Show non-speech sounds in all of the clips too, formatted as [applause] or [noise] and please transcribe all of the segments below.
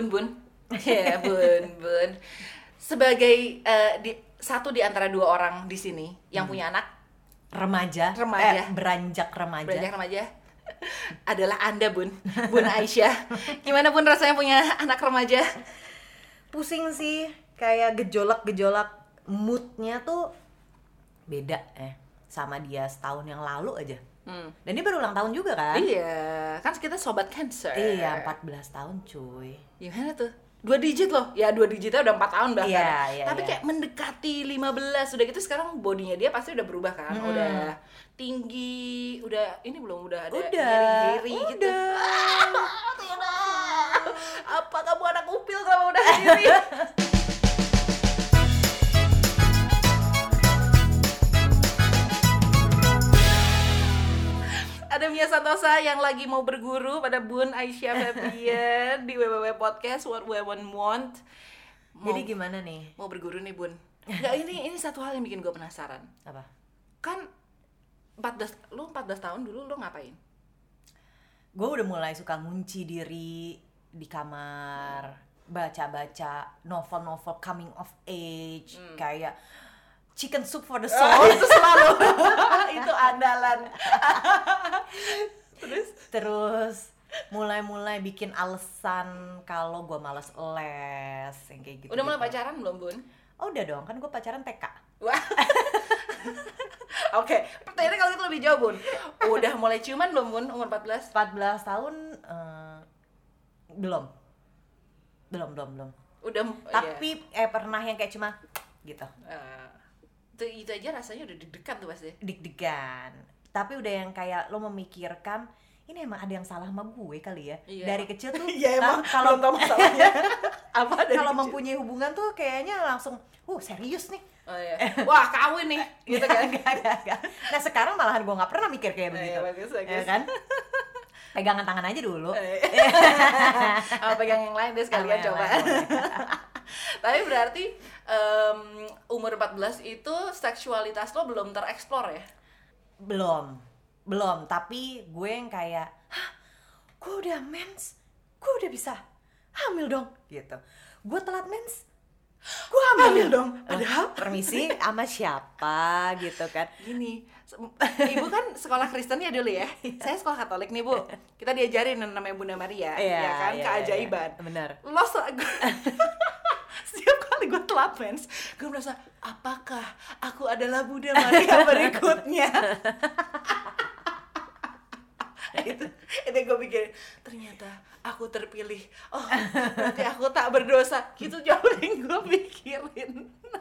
Bun Bun. [laughs] Ya, Bun Bun. Sebagai eh, di, satu di antara dua orang di sini yang Hmm. punya anak Remaja, Remaja. eh, beranjak remaja. beranjak remaja [laughs] adalah Anda, Bun. Bun Aisyah. [laughs] Gimana Bun rasanya punya anak remaja? Pusing sih, kayak gejolak-gejolak moodnya tuh beda eh sama dia setahun yang lalu aja. Hmm. Dan dia baru ulang tahun juga kan? Iya, kan kita sobat cancer. Iya, 14 tahun cuy. Gimana tuh? Dua digit loh. Ya dua digitnya udah empat tahun bahkan. Iya, iya, Tapi iya. kayak mendekati 15 udah gitu sekarang bodinya dia pasti udah berubah kan. Hmm. Udah tinggi, udah ini belum udah ada Udah, nyeri-nyeri gitu. udah. Ah, [laughs] tidak. Apa kamu anak upil kamu udah sendiri? [laughs] Ada Mia Santosa yang lagi mau berguru pada Bun Aisyah Febian di WWW Podcast What Women Want. Mau, Jadi gimana nih? mau berguru nih Bun. Enggak ini ini satu hal yang bikin gue penasaran. Apa? Kan 14 lu 14 tahun dulu lu ngapain? Gue udah mulai suka ngunci diri di kamar, baca-baca novel-novel coming of age, kayak Chicken Soup for the Oh, Soul. [laughs] itu selalu [laughs] itu andalan. [laughs] Terus Terus mulai-mulai bikin alasan kalau gue males les, yang kayak gitu. udah mulai pacaran belum Bun? Oh udah dong, kan gue pacaran TK. Wah. Oke, pertanyaannya kalau itu lebih jauh Bun. Udah mulai ciuman belum Bun umur 14? 14 tahun eh, belum, belum, belum, belum. Udah Tapi eh pernah yang kayak cuma gitu, iya. Itu itu aja rasanya udah deg-degan tuh pasti. deg-degan. Tapi udah yang kayak lo memikirkan ini emang ada yang salah sama gue kali ya. Iya. Dari kecil tuh [laughs] Iya emang kalau tahu masalahnya. [laughs] Apa kalau kecil? mempunyai hubungan tuh kayaknya langsung, uh serius nih. Oh, iya. [laughs] Wah, kawin nih. Gitu kan. Gak, gak, gak. Nah sekarang malahan gue nggak pernah mikir kayak Iya, begitu. bagus, bagus. Ya kan? Pegangan tangan aja dulu. Eh. Apa pegang yang lain deh sekalian coba. Tapi berarti em, umur 14 itu seksualitas lo belum tereksplor ya? Belum, belum. Tapi gue yang kayak, hah, gue udah mens, gue udah bisa hamil dong, gitu. Gue telat mens, gue hamil, Hamil dong? Ada apa? Permisi, [laughs] sama siapa gitu kan? Gini, [laughs] ibu kan sekolah Kristen ya dulu ya. [laughs] Saya sekolah Katolik nih bu. Kita diajarin namanya Bunda Maria, ya kan, iya, keajaiban. iya. Bener. Lo [laughs] setiap kali gue telat mens, gue merasa apakah aku adalah Bunda Maria berikutnya? [laughs] itu itu gue pikir ternyata aku terpilih. Oh berarti aku tak berdosa. Gitu jauh yang gue pikirin.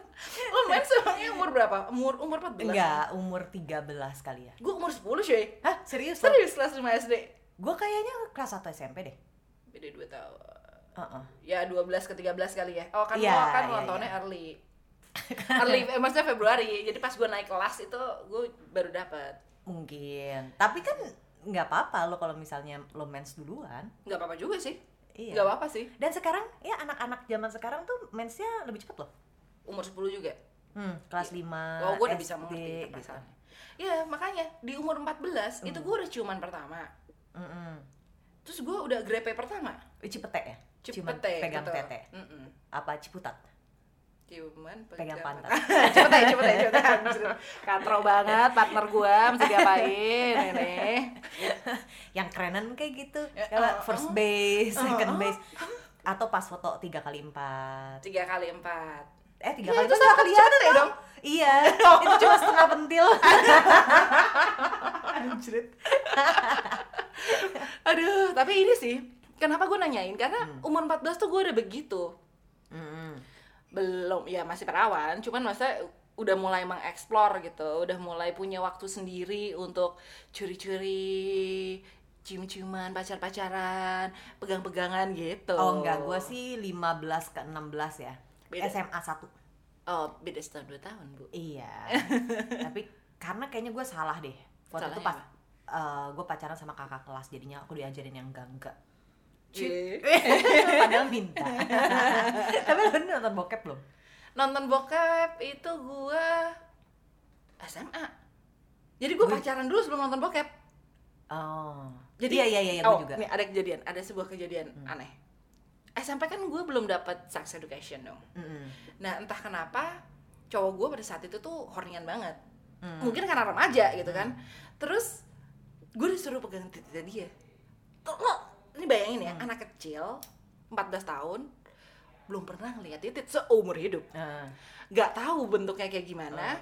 [laughs] Lo main emangnya umur berapa? Umur umur 14 Enggak, umur 13 kali ya. gue umur 10 cuy. Hah, serius? serius kelas 5 SD Gue kayaknya kelas 1 SMP deh. beda 2 tahun Heeh. ya 12 ke 13 kali ya oh kan Iya, lo kan iya, ulang tahunnya iya. early [laughs] early eh, maksudnya Februari jadi pas gue naik kelas itu gue baru dapat Mungkin. Tapi kan nggak apa-apa lo kalau misalnya lo mens duluan. nggak apa-apa juga sih Iya. nggak apa-apa sih Dan sekarang ya anak-anak zaman sekarang tuh mensnya lebih cepet loh. umur 10 juga Hmm, kelas 5 Oh, gue udah bisa mengerti gitu. Iya, makanya di umur 14 itu gue udah ciuman pertama. Mm-mm. Terus gue udah grepe pertama. Cipete ya? Cuma Cipete pegang gitu. tete. Mm-mm. Apa ciputat? Ciuman Pegang pantat. [laughs] cepet aja, cepet aja, cepet aja. Katro banget partner gue, mesti diapain [laughs] ini. Yang kerenan kayak gitu. Ya, oh, first oh. base, second Oh, oh. base. Atau pas foto tiga kali empat. Tiga kali empat. Eh tiga Ya, kali itu nggak kelihatan ya dong. Iya, itu cuma setengah pentil. [laughs] Anjrit. Aduh, tapi ini sih, kenapa gue nanyain? Karena Hmm. umur 14 tuh gue udah begitu. Mm-mm. belum ya masih perawan cuman maksudnya udah mulai mengeksplor gitu udah mulai punya waktu sendiri untuk curi-curi cium-ciuman pacar-pacaran pegang-pegangan gitu Oh enggak, gue sih 15 ke 16 ya. Beda. SMA 1. oh beda setahun dua tahun bu Iya. [laughs] Tapi karena kayaknya gue salah deh. Waktu itu Salahnya pas gue pacaran sama kakak kelas, jadinya aku diajarin yang enggak enggak. Cie. [laughs] Padahal minta. [laughs] Tapi lu nonton bokep belum? nonton bokep itu gua SMA jadi gue Wih. pacaran dulu sebelum nonton bokep Oh. jadi iya iya iya, iya oh, juga. nih ada kejadian ada sebuah kejadian aneh SMP kan gue belum dapat sex education dong Mm-mm. nah entah kenapa cowok gue pada saat itu tuh hornian banget Hmm. mungkin karena remaja gitu kan terus gue disuruh pegang titiknya dia tuh lo bayangin ya anak kecil 14 tahun belum pernah ngeliat titik seumur hidup. Ah. nggak tahu bentuknya kayak gimana.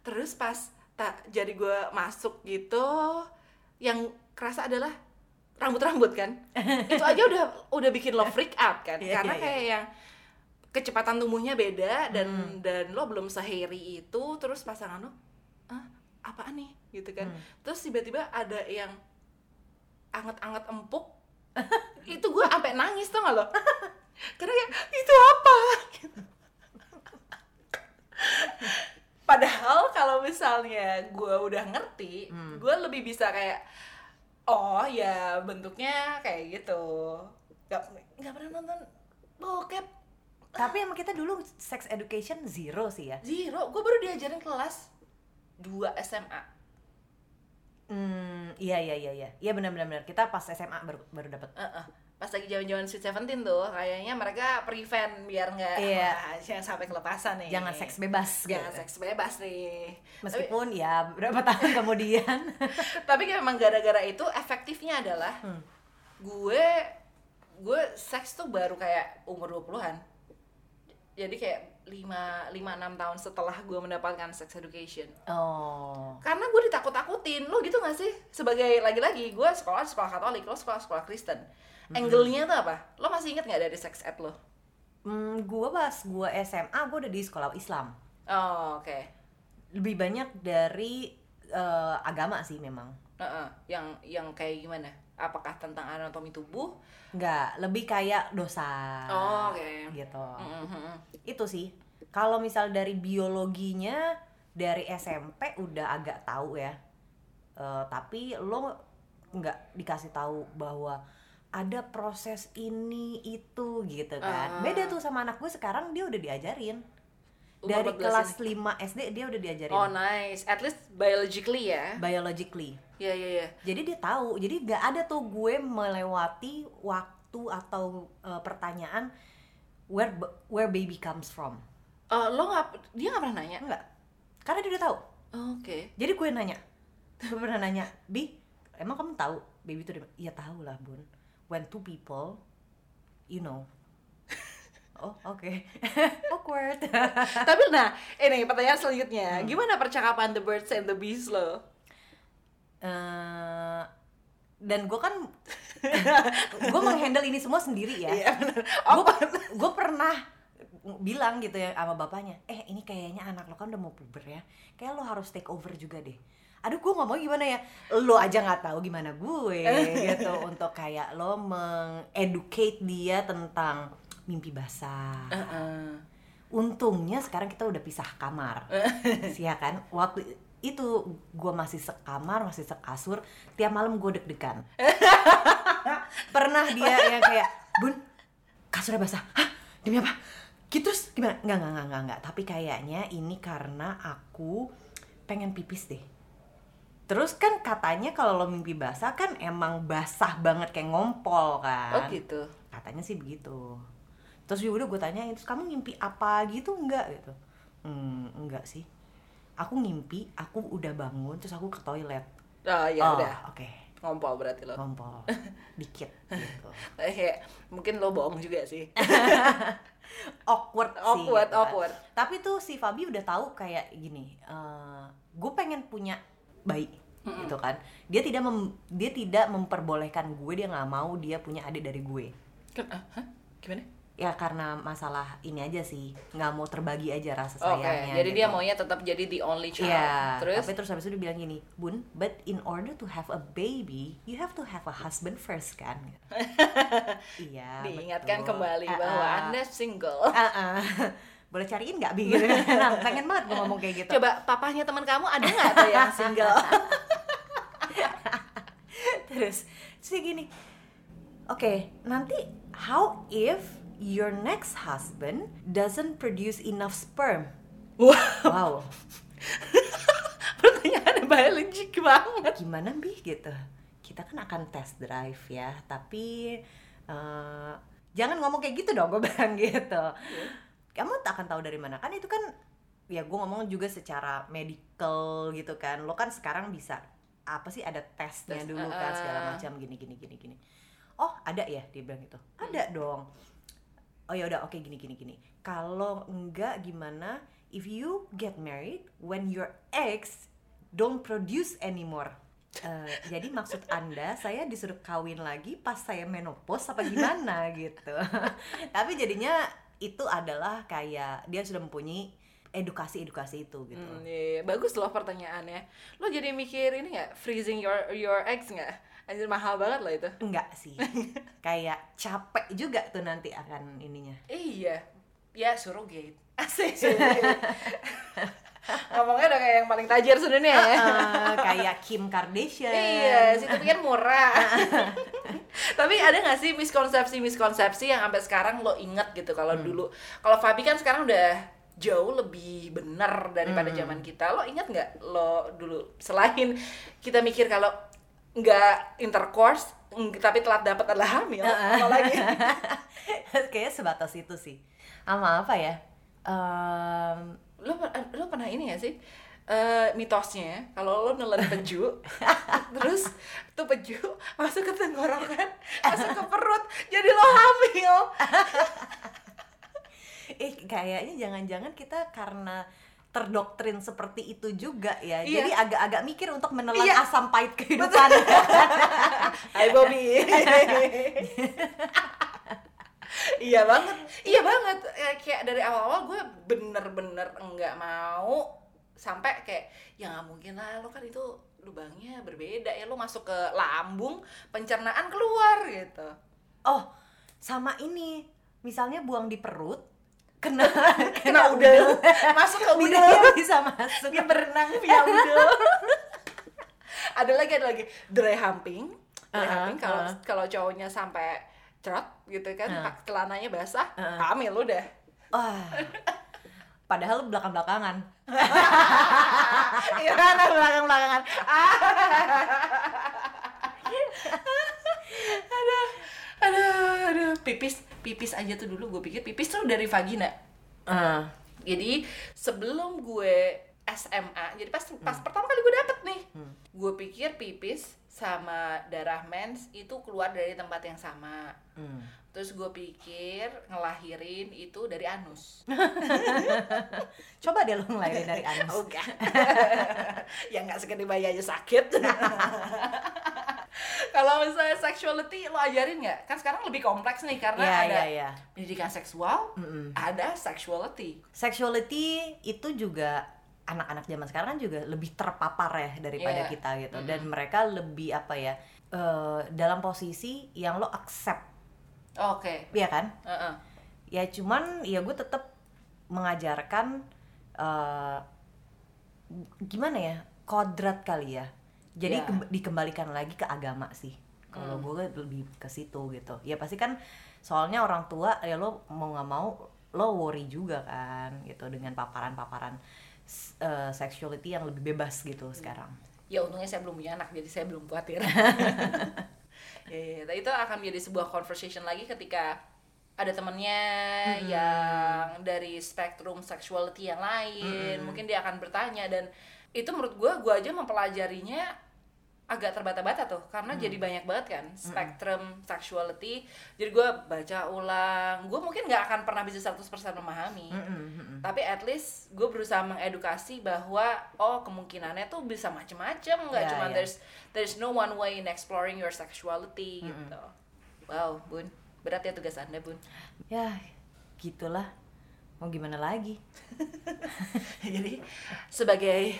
Terus pas tak jadi gue masuk gitu yang kerasa adalah rambut-rambut kan. [laughs] Itu aja udah udah bikin lo freak out kan. Iya, karena iya. kayak yang kecepatan tumbuhnya beda dan dan lo belum seheri itu terus pasangan lo ah apaan nih? Gitu kan. Hmm. terus tiba-tiba ada yang anget-anget empuk itu gue sampai nangis tuh nggak lo? [laughs] Karena kayak itu apa? [laughs] Padahal kalau misalnya gue udah ngerti Hmm. gue lebih bisa kayak oh ya bentuknya kayak gitu. Nggak nggak pernah nonton bokep. Tapi emang kita dulu sex education zero sih ya. zero. Gue baru diajarin kelas 2 SMA Hmm, iya iya iya iya. Iya benar benar benar. Kita pas SMA baru baru dapat. Heeh. pas lagi jaman-jaman Sweet Seventeen tuh kayaknya mereka prevent biar nggak Iya. jangan sampai kelepasan nih Jangan seks bebas. jangan gitu. seks bebas nih Meskipun ya berapa tahun [laughs] kemudian. [laughs] tapi kayak emang gara-gara itu efektifnya adalah Hmm. gue gue seks tuh baru kayak umur 20-an jadi kayak 5 5 6 tahun setelah gue mendapatkan sex education Oh. karena gue ditakut-takutin lo gitu gak sih sebagai lagi-lagi gue sekolah sekolah Katolik lo sekolah sekolah Kristen angle-nya tuh apa lo masih inget nggak dari sex ed lo Hmm, gua pas gua SMA gua udah di sekolah Islam. oh oke Lebih banyak dari eh, agama sih memang. Heeh. yang yang kayak gimana apakah tentang anatomi tubuh Enggak, lebih kayak dosa. oh oke Gitu. Mhm. Itu sih. Kalau misal dari biologinya dari SMP udah agak tahu ya. Eh, tapi lo nggak dikasih tahu bahwa ada proses ini itu gitu kan. Ah. Beda tuh sama anak gue sekarang dia udah diajarin. Umur Dari 14 kelas ini. 5 SD dia udah diajarin oh nice at least biologically ya biologically. ya ya ya Jadi dia tahu. Jadi nggak ada tuh gue melewati waktu atau eh, pertanyaan where where baby comes from. Eh, lo nggak dia nggak pernah nanya Enggak. Karena dia udah tahu. Oh, oke Jadi gue nanya. Gue pernah nanya, "Bi, emang kamu tahu baby itu dari mana?" Iya tahu lah, Bun. When two people, you know. [laughs] Oh, oke. [laughs] Awkward. [laughs] tapi nah ini pertanyaan selanjutnya Hmm. gimana percakapan the birds and the bees lo Eh, dan gue kan gue menghandle ini semua sendiri ya. Iya, bener. gue gue pernah bilang gitu ya sama bapaknya eh ini kayaknya anak lo kan udah mau puber ya kayak lo harus take over juga deh aduh gue ngomong gimana ya? Lo aja nggak tahu gimana gue [laughs] gitu. Untuk kayak lo mengeducate dia tentang mimpi basah. Heeh. untungnya sekarang kita udah pisah kamar. Sih [laughs] ya kan? Waktu itu gue masih sekamar masih sekasur tiap malam gue deg-degan. [laughs] Pernah dia yang kayak bun kasurnya basah. Hah? Demi apa? Gitu terus gimana? Nggak nggak nggak nggak. Tapi kayaknya ini karena aku pengen pipis deh terus kan katanya kalau lo mimpi basah kan emang basah banget kayak ngompol kan. Oh gitu. Katanya sih begitu. Terus juga udah gue tanya terus kamu ngimpi apa gitu enggak gitu. Hmm, enggak sih. Aku ngimpi aku udah bangun terus aku ke toilet. Oh ya oh, udah. oke. Ngompol berarti lo. Ngompol. [laughs] Dikit gitu. Eh, kayak mungkin lo bohong juga sih. [laughs] Awkward sih awkward gitu kan. awkward. Tapi tuh si Fabi udah tahu kayak gini gue pengen punya bayi gitu kan dia tidak mem- dia tidak memperbolehkan gue dia nggak mau dia punya adik dari gue Ken- ah, hah? gimana ya karena masalah ini aja sih nggak mau terbagi aja rasa oke sayangnya jadi gitu. dia maunya tetap jadi the only child Iya, terus tapi terus habis itu dia bilang gini, Bun, but in order to have a baby, you have to have a husband first kan? [laughs] iya. diingatkan betul. kembali Ah, bahwa ah. anda single Ah, ah. Boleh cariin nggak bi? Gitu. [laughs] Nah, pengen banget gue ngomong kayak gitu. coba papahnya teman kamu ada nggak tuh yang single? [laughs] Terus, dia gini, oke, nanti how if your next husband doesn't produce enough sperm? wah Wow, [laughs] pertanyaan biologik banget. Gimana bi? Gitu. Kita kan akan test drive ya tapi eh, jangan ngomong kayak gitu dong gue bilang gitu kamu tak akan tahu dari mana. Kan itu kan ya gue ngomong juga secara medical gitu kan. Lo kan sekarang bisa apa sih ada tesnya Tes, dulu kan segala uh-uh. macam gini gini gini gini. Oh ada ya? Dia bilang gitu. Ada dong. Oh ya udah oke gini gini gini. Kalau enggak gimana? If you get married when your ex don't produce anymore. Eh, jadi maksud anda saya disuruh kawin lagi pas saya menopause apa gimana gitu. [laughs] Tapi jadinya itu adalah kayak dia sudah mempunyai edukasi-edukasi itu gitu Hmm, iya, bagus loh pertanyaannya. Lo jadi mikir ini nggak freezing your your eggs nggak? Anjir mahal banget loh itu. enggak sih [laughs] kayak capek juga tuh nanti akan ininya Iya, ya surrogate. [laughs] Asik. Ngomongnya udah kayak yang paling tajir sedunia ya. Eh, kayak Kim Kardashian Iya, situ pikir murah. [laughs] Tapi ada nggak sih miskonsepsi-miskonsepsi yang sampai sekarang lo inget gitu? Kalau dulu, kalau Fabi kan sekarang udah jauh lebih benar daripada zaman kita. Lo inget nggak lo dulu selain kita mikir kalau nggak intercourse, tapi telat dapat adalah hamil, apalagi [laughs] kayaknya sebatas itu sih. Sama apa ya? Em, lo lo pernah ini gak sih Eh, mitosnya kalau lo nelen peju [laughs] terus tuh peju masuk ke tenggorokan masuk ke perut jadi lo hamil. [laughs] Eh kayaknya jangan-jangan kita karena terdoktrin seperti itu juga ya. Iya. jadi agak-agak mikir untuk menelan Iya. asam pahit kehidupan. [laughs] Hai Bobby. Iya banget. Iya banget. Eh, kayak dari awal-awal gue bener-bener enggak mau sampai kayak ya nggak mungkin lah lo kan itu lubangnya berbeda ya lo masuk ke lambung pencernaan keluar gitu. Oh sama ini misalnya buang di perut kena [laughs] kena [laughs] udel. masuk ke [laughs] udel. udahnya bisa masuk. Dia berenang via udel. Ada lagi ada lagi. Dry humping. Dry Uh-uh, humping kalau uh-uh. kalau cowoknya sampai cerot gitu kan Uh. pak- celananya basah Uh-uh. hamil udah. Wah padahal belakang-belakangan. [laughs] Iya kan belakang belakangan [laughs] aduh aduh aduh. Pipis pipis aja tuh dulu. Gue pikir pipis tuh dari vagina. Eh, jadi sebelum gue SMA jadi pas pas pertama kali gue dapet nih Hmm. gue pikir pipis sama darah mens itu keluar dari tempat yang sama. Hmm. terus gue pikir ngelahirin itu dari anus. [laughs] Coba deh lo ngelahirin dari anus. [laughs] Oh [laughs] enggak ya nggak segede bayi aja sakit. Kalau misalnya sexuality lo ajarin nggak? Kan sekarang lebih kompleks nih karena Iya, ada iya, iya. pendidikan seksual Mm-mm. ada sexuality. Sexuality itu juga anak-anak zaman sekarang kan juga lebih terpapar ya daripada Iya. kita gitu. Dan mereka lebih apa ya eh, dalam posisi yang lo accept. Oke. Ya kan? Heeh. ya cuman ya gue tetap mengajarkan eh, gimana ya kodrat kali ya. Jadi Ya. kem- dikembalikan lagi ke agama sih. Kalau gue lebih ke situ gitu. Ya pasti kan soalnya orang tua ya lo mau nggak mau lo worry juga kan gitu dengan paparan-paparan eh, sexuality yang lebih bebas gitu sekarang. Ya untungnya saya belum punya anak jadi saya belum khawatir. [laughs] [laughs] Ya, ya, ya. itu akan menjadi sebuah conversation lagi ketika ada temennya yang dari spektrum sexuality yang lain. Mungkin dia akan bertanya dan itu menurut gue gue aja mempelajarinya agak terbata-bata tuh karena jadi banyak banget kan spektrum sexuality. Jadi gue baca ulang gue mungkin nggak akan pernah bisa 100% memahami. Tapi at least gue berusaha mengedukasi bahwa oh kemungkinannya tuh bisa macem-macem nggak Ya, cuma ya. there's there's no one way in exploring your sexuality gitu. Wow bun. Berat ya tugas anda bun. Ya gitulah mau gimana lagi? [laughs] Jadi sebagai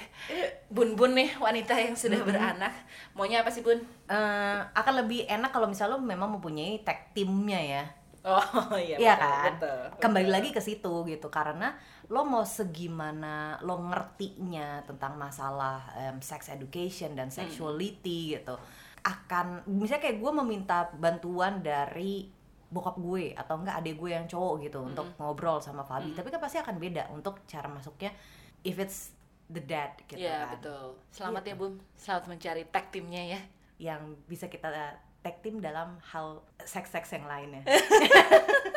bun-bun nih wanita yang sudah beranak maunya apa sih bun? Eh, akan lebih enak kalau misalnya lo memang mempunyai tag timnya ya. Oh [laughs] iya Iya betul, kan? betul, Kembali betul. lagi ke situ gitu karena lo mau segimana lo ngertinya tentang masalah em, sex education dan sexuality gitu. Akan misalnya kayak gue meminta bantuan dari bokap gue atau enggak adik gue yang cowok gitu untuk ngobrol sama Fabi. Tapi kan pasti akan beda untuk cara masuknya if it's the dad gitu Iya kan. betul. Selamat ya bun. Selamat mencari tag timnya ya. Yang bisa kita tag team dalam hal seks-seks yang lainnya. [laughs]